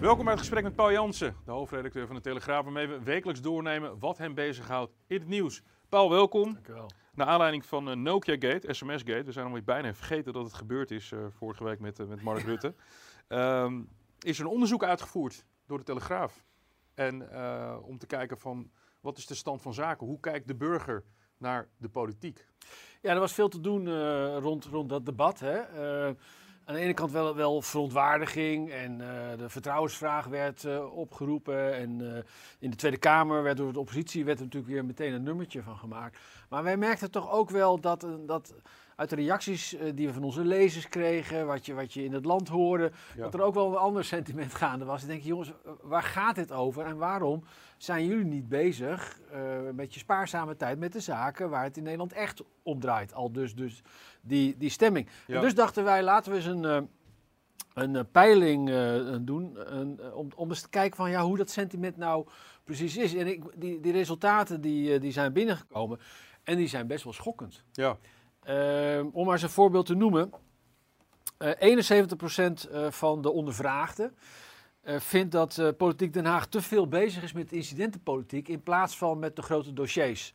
Welkom bij het gesprek met Paul Jansen, de hoofdredacteur van de Telegraaf, waarmee we wekelijks doornemen wat hem bezighoudt in het nieuws. Paul, welkom. Dankjewel. Naar aanleiding van uh, Nokia Gate, SMS Gate, we zijn alweer bijna vergeten dat het gebeurd is uh, vorige week met, uh, met Mark Rutte, um, is er een onderzoek uitgevoerd door de Telegraaf. En om te kijken van wat is de stand van zaken, hoe kijkt de burger naar de politiek? Ja, er was veel te doen rond, rond dat debat. Hè? Aan de ene kant wel, wel verontwaardiging en uh, de vertrouwensvraag werd uh, opgeroepen. En uh, in de Tweede Kamer werd door de oppositie werd er natuurlijk weer meteen een nummertje van gemaakt. Maar wij merkten toch ook wel dat, dat uit de reacties die we van onze lezers kregen, wat je, wat je in het land hoorde, ja. dat er ook wel een ander sentiment gaande was. Ik denk, jongens, waar gaat dit over en waarom zijn jullie niet bezig met je spaarzame tijd met de zaken waar het in Nederland echt om draait? Al dus, dus die, die stemming. Ja. Dus dachten wij, laten we eens een, uh, een peiling uh, doen. om, om eens te kijken van, ja, hoe dat sentiment nou precies is. En ik, die, die resultaten die, die zijn binnengekomen en die zijn best wel schokkend. Ja. Ehm, om maar eens een voorbeeld te noemen. 71% van de ondervraagden vindt dat Politiek Den Haag te veel bezig is met incidentenpolitiek in plaats van met de grote dossiers.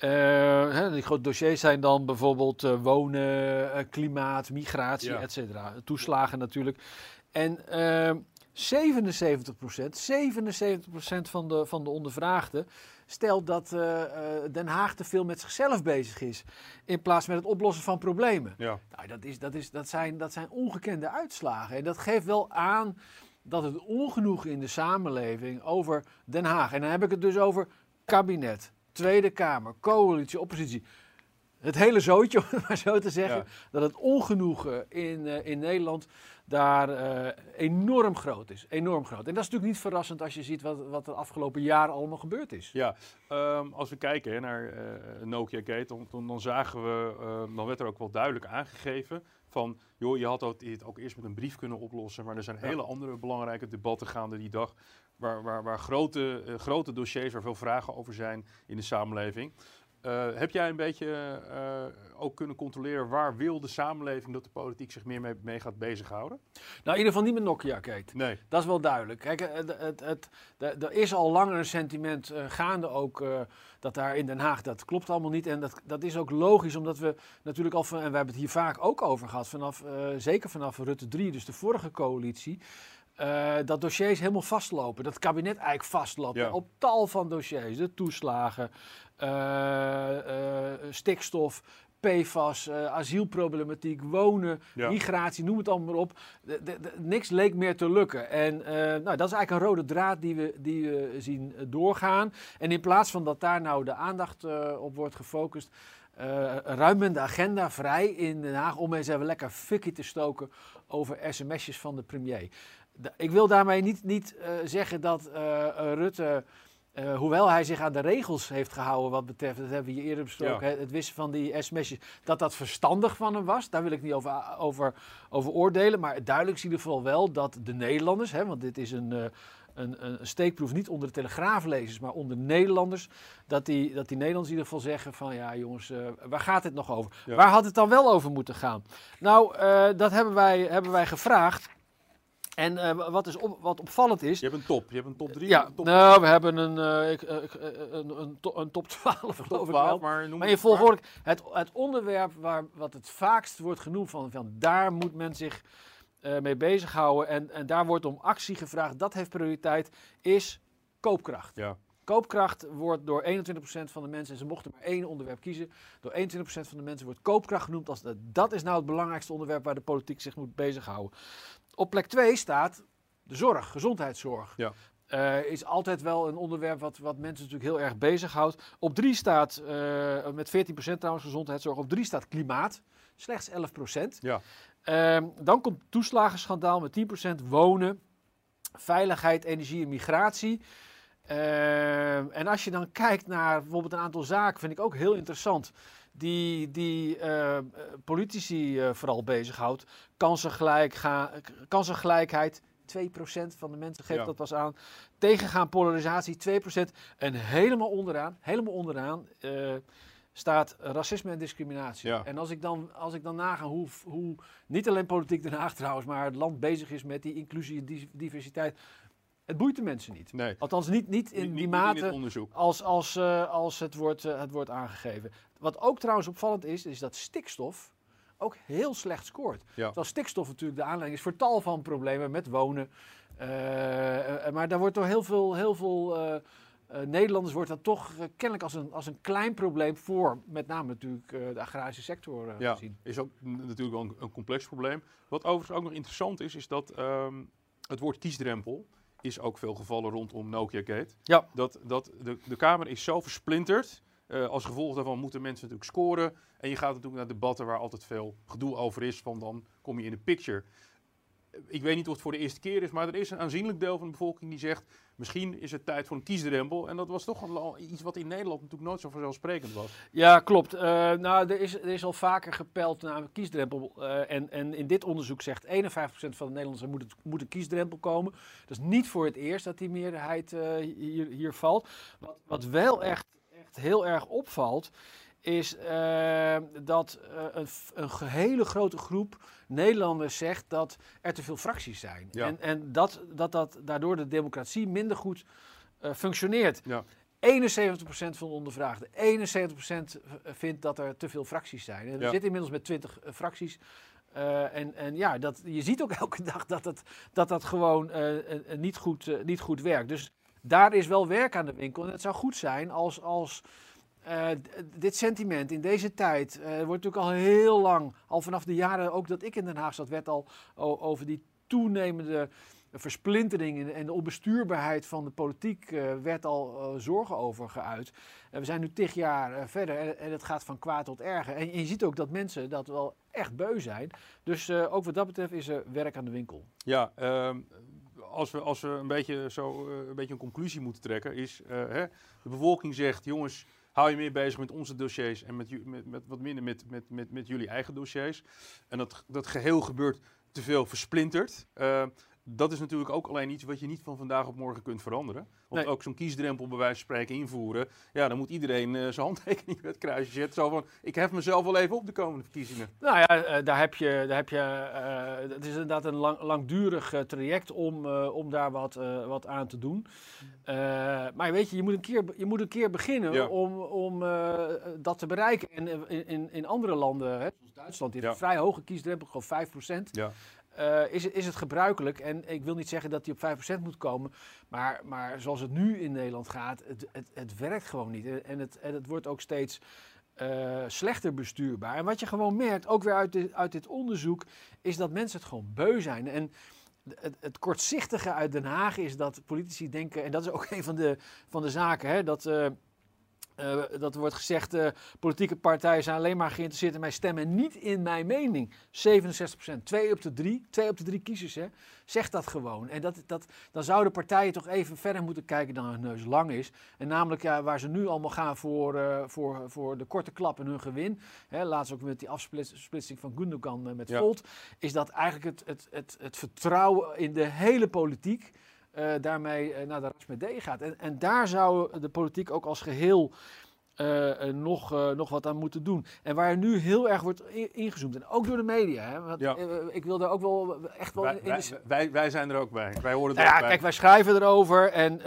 Uh, die grote dossiers zijn dan bijvoorbeeld uh, wonen, uh, klimaat, migratie, ja. et cetera. Toeslagen natuurlijk. En 77% 77% van de, van de ondervraagden stelt dat Den Haag te veel met zichzelf bezig is. In plaats met het oplossen van problemen. Ja. Nou, dat, is, dat, is, dat, zijn, dat zijn ongekende uitslagen. En dat geeft wel aan dat het ongenoegen in de samenleving over Den Haag. En dan heb ik het dus over kabinet, Tweede Kamer, coalitie, oppositie. Het hele zootje, om maar zo te zeggen. Ja. Dat het ongenoegen in, uh, in Nederland daar uh, enorm groot is. Enorm groot. En dat is natuurlijk niet verrassend als je ziet wat, wat er afgelopen jaren allemaal gebeurd is. Ja, um, als we kijken hè, naar uh, Nokia Gate, dan, dan, dan zagen we, dan werd er ook wel duidelijk aangegeven van, joh, je had het ook eerst met een brief kunnen oplossen, maar er zijn ja. hele andere belangrijke debatten gaande die dag, waar, waar, waar grote, grote dossiers, waar veel vragen over zijn in de samenleving. Uh, heb jij een beetje uh, ook kunnen controleren waar wil de samenleving dat de politiek zich meer mee, mee gaat bezighouden? Nou, in ieder geval niet met Nokia, Kate. Nee. Dat is wel duidelijk. Kijk, het, het, het, er is al langer een sentiment uh, gaande ook dat daar in Den Haag, dat klopt allemaal niet. En dat, dat is ook logisch, omdat we natuurlijk al, van, en we hebben het hier vaak ook over gehad, vanaf, zeker vanaf Rutte 3, dus de vorige coalitie, uh, dat dossiers helemaal vastlopen. Dat het kabinet eigenlijk vastloopt. Ja. Op tal van dossiers. De toeslagen, stikstof, PFAS, asielproblematiek, wonen, Ja. migratie, noem het allemaal maar op. De, de, de- niks leek meer te lukken. En nou, dat is eigenlijk een rode draad die we, die we zien doorgaan. En in plaats van dat daar nou de aandacht eh, op wordt gefocust... Uh, ruimen de agenda vrij in Den Haag om eens even lekker fikkie te stoken over sms'jes van de premier. Ik wil daarmee niet, niet eh, zeggen dat eh, eh, Rutte, eh, hoewel hij zich aan de regels heeft gehouden wat betreft, dat hebben we hier eerder besproken, Ja. het wissen van die sms'jes, dat dat verstandig van hem was. Daar wil ik niet over, over, over oordelen, maar duidelijk is in ieder geval wel dat de Nederlanders, hè, want dit is een... eh, een, een een steekproef niet onder de telegraaflezers, maar onder Nederlanders. Dat die, dat die Nederlanders in ieder geval zeggen van ja jongens, eh, waar gaat het nog over? Ja. Waar had het dan wel over moeten gaan? Nou, dat hebben wij, hebben wij gevraagd. En eh, wat, is op, wat opvallend is. Je hebt een top. Je hebt een top 3. Ja, top, nou, we hebben een, eh, ik, eh, ik, een, een, to- een top 12 geloof top ik 12, wel. maar noem Maar in volgorde, het, het onderwerp waar, wat het vaakst wordt genoemd van, van daar moet men zich mee bezighouden en, en daar wordt om actie gevraagd, dat heeft prioriteit, is koopkracht. Ja. Koopkracht wordt door 21% van de mensen, en ze mochten maar één onderwerp kiezen, door 21% van de mensen wordt koopkracht genoemd als dat, dat is nou het belangrijkste onderwerp waar de politiek zich moet bezighouden. Op plek 2 staat de zorg, gezondheidszorg. Ja. Uh, is altijd wel een onderwerp wat, wat mensen natuurlijk heel erg bezighoudt. Op drie staat, uh, met 14% trouwens gezondheidszorg, op drie staat klimaat. Slechts 11%. Ja. Uh, dan komt toeslagenschandaal met 10%, wonen, veiligheid, energie en migratie. Uh, en als je dan kijkt naar bijvoorbeeld een aantal zaken, vind ik ook heel interessant. Die, die uh, politici uh, vooral bezighoudt. Kansengelijk, kansengelijkheid, 2% van de mensen geeft Ja. dat pas aan. Tegengaan polarisatie, 2%. En helemaal onderaan, helemaal onderaan eh, staat racisme en discriminatie. Ja. En als ik dan, als ik dan naga hoe, hoe, niet alleen politiek Den Haag trouwens, maar het land bezig is met die inclusie en di- diversiteit. Het boeit de mensen niet. Nee, Althans niet, niet in niet, die mate in als, als, eh, als het, wordt, eh, het wordt aangegeven. Wat ook trouwens opvallend is, is dat stikstof ook heel slecht scoort. Ja. Terwijl stikstof natuurlijk de aanleiding is voor tal van problemen met wonen. Eh, maar daar wordt door heel veel, heel veel Nederlanders wordt dat toch kennelijk als een, als een klein probleem voor met name natuurlijk de agrarische sector Ja, gezien. is ook natuurlijk wel een, een complex probleem. Wat overigens ook nog interessant is, is dat ehm, het woord kiesdrempel is ook veel gevallen rondom Nokia Gate. Ja. Dat, dat de, de Kamer is zo versplinterd. eh, als gevolg daarvan moeten mensen natuurlijk scoren. En je gaat natuurlijk naar debatten waar altijd veel gedoe over is. Van dan kom je in de picture. Ik weet niet of het voor de eerste keer is, maar er is een aanzienlijk deel van de bevolking die zegt... misschien is het tijd voor een kiesdrempel. En dat was toch al iets wat in Nederland natuurlijk nooit zo vanzelfsprekend was. Ja, klopt. Eh, nou, er is, er is al vaker gepeld naar een kiesdrempel. eh, en, en in dit onderzoek zegt 51% van de Nederlanders er moet een kiesdrempel komen. Dat is niet voor het eerst dat die meerderheid eh, hier, hier valt. Wat, wat wel echt, echt heel erg opvalt, is eh, dat eh, een, een hele grote groep Nederlanders zegt dat er te veel fracties zijn. Ja. En, en dat, dat, dat daardoor de democratie minder goed eh, functioneert. Ja. 71% van de ondervraagden, 71% vindt dat er te veel fracties zijn. En we Ja. zitten inmiddels met 20 eh, fracties. Eh, en en ja, dat, je ziet ook elke dag dat het, dat, dat gewoon eh, eh, eh, niet, goed, eh, niet goed werkt. Dus daar is wel werk aan de winkel. En het zou goed zijn als, als d- dit sentiment in deze tijd, eh, wordt natuurlijk al heel lang, al vanaf de jaren ook dat ik in Den Haag zat, werd al over die toenemende versplintering en- de onbestuurbaarheid van de politiek eh, werd al zorgen over geuit. We zijn nu tig jaar verder en, en het gaat van kwaad tot erger. En, je ziet ook dat mensen dat wel echt beu zijn. Dus ook wat dat betreft is er werk aan de winkel. Ja, ehm, als, we, als we een beetje, zo, een beetje een conclusie moeten trekken, is hè, de bevolking zegt, jongens, hou je meer bezig met onze dossiers en met, met, met wat minder met, met, met, met jullie eigen dossiers. En dat, dat geheel gebeurt te veel versplinterd. Eh, dat is natuurlijk ook alleen iets wat je niet van vandaag op morgen kunt veranderen. Want Nee. ook zo'n kiesdrempel bij wijze van spreken invoeren, ja, dan moet iedereen eh, zijn handtekening met het kruisje zetten. Zo van, ik hef mezelf wel even op de komende verkiezingen. Nou ja, eh, daar heb je, daar heb je eh, het is inderdaad een lang, langdurig traject om, om daar wat, wat aan te doen. Maar weet je, je moet een keer, je moet een keer beginnen Ja. om, om dat te bereiken. En in, in, in andere landen, hè, zoals Duitsland, die heeft Ja. een vrij hoge kiesdrempel, gewoon 5%. Ja. Eh, is, is het gebruikelijk. En ik wil niet zeggen dat die op 5% moet komen. Maar, maar zoals het nu in Nederland gaat, het, het, het werkt gewoon niet. En- En het, en het wordt ook steeds eh, slechter bestuurbaar. En wat je gewoon merkt, ook weer uit dit, uit dit onderzoek, is dat mensen het gewoon beu zijn. En het, het kortzichtige uit Den Haag is dat politici denken, en dat is ook een van de, van de zaken, hè, dat. eh, eh, dat wordt gezegd, eh, politieke partijen zijn alleen maar geïnteresseerd in mijn stem en niet in mijn mening. 67%, twee op de drie, twee op de drie kiezers, hè, zegt dat gewoon. En dat, dat, dan zouden partijen toch even verder moeten kijken dan hun neus lang is. En namelijk ja, waar ze nu allemaal gaan voor, eh, voor, voor de korte klap en hun gewin. Hè, laatst ook met die afsplitsing van Gundogan met Ja. Volt. Is dat eigenlijk het, het, het, het vertrouwen in de hele politiek eh, daarmee eh, naar de rasmedee gaat. En, en daar zou de politiek ook als geheel eh, nog, nog wat aan moeten doen. En waar nu heel erg wordt ingezoomd. En ook door de media. Hè, want, Ja. ik wil daar ook wel echt wel Wij, in de wij, wij, wij zijn er ook bij. Wij horen er nou ook ja, bij. kijk, wij schrijven erover en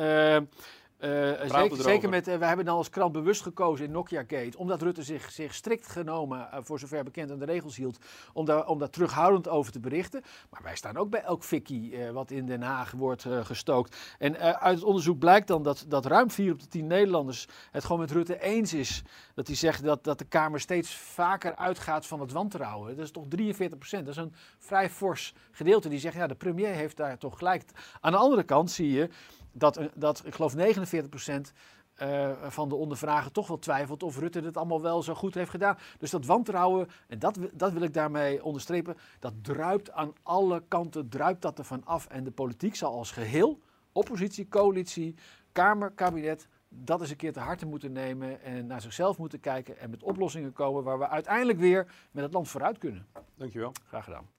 eh, zeker, met, eh, wij hebben dan als krant bewust gekozen in Nokia Gate, omdat Rutte zich, zich strikt genomen, eh, voor zover bekend, aan de regels hield, om daar, om daar terughoudend over te berichten. Maar wij staan ook bij elk fikkie wat in Den Haag wordt gestookt. En uit het onderzoek blijkt dan dat, dat ruim 4 op de 10 Nederlanders het gewoon met Rutte eens is. Dat hij zegt dat, dat de Kamer steeds vaker uitgaat van het wantrouwen. Dat is toch 43 procent. Dat is een vrij fors gedeelte die zegt, ja, de premier heeft daar toch gelijk. Aan de andere kant zie je dat, dat ik geloof 49% uh, van de ondervragen toch wel twijfelt of Rutte het allemaal wel zo goed heeft gedaan. Dus dat wantrouwen, en dat, dat wil ik daarmee onderstrepen, dat druipt aan alle kanten, druipt dat ervan af. En de politiek zal als geheel, oppositie, coalitie, Kamer, kabinet, dat eens een keer te harte moeten nemen en naar zichzelf moeten kijken en met oplossingen komen waar we uiteindelijk weer met het land vooruit kunnen. Dankjewel. Graag gedaan.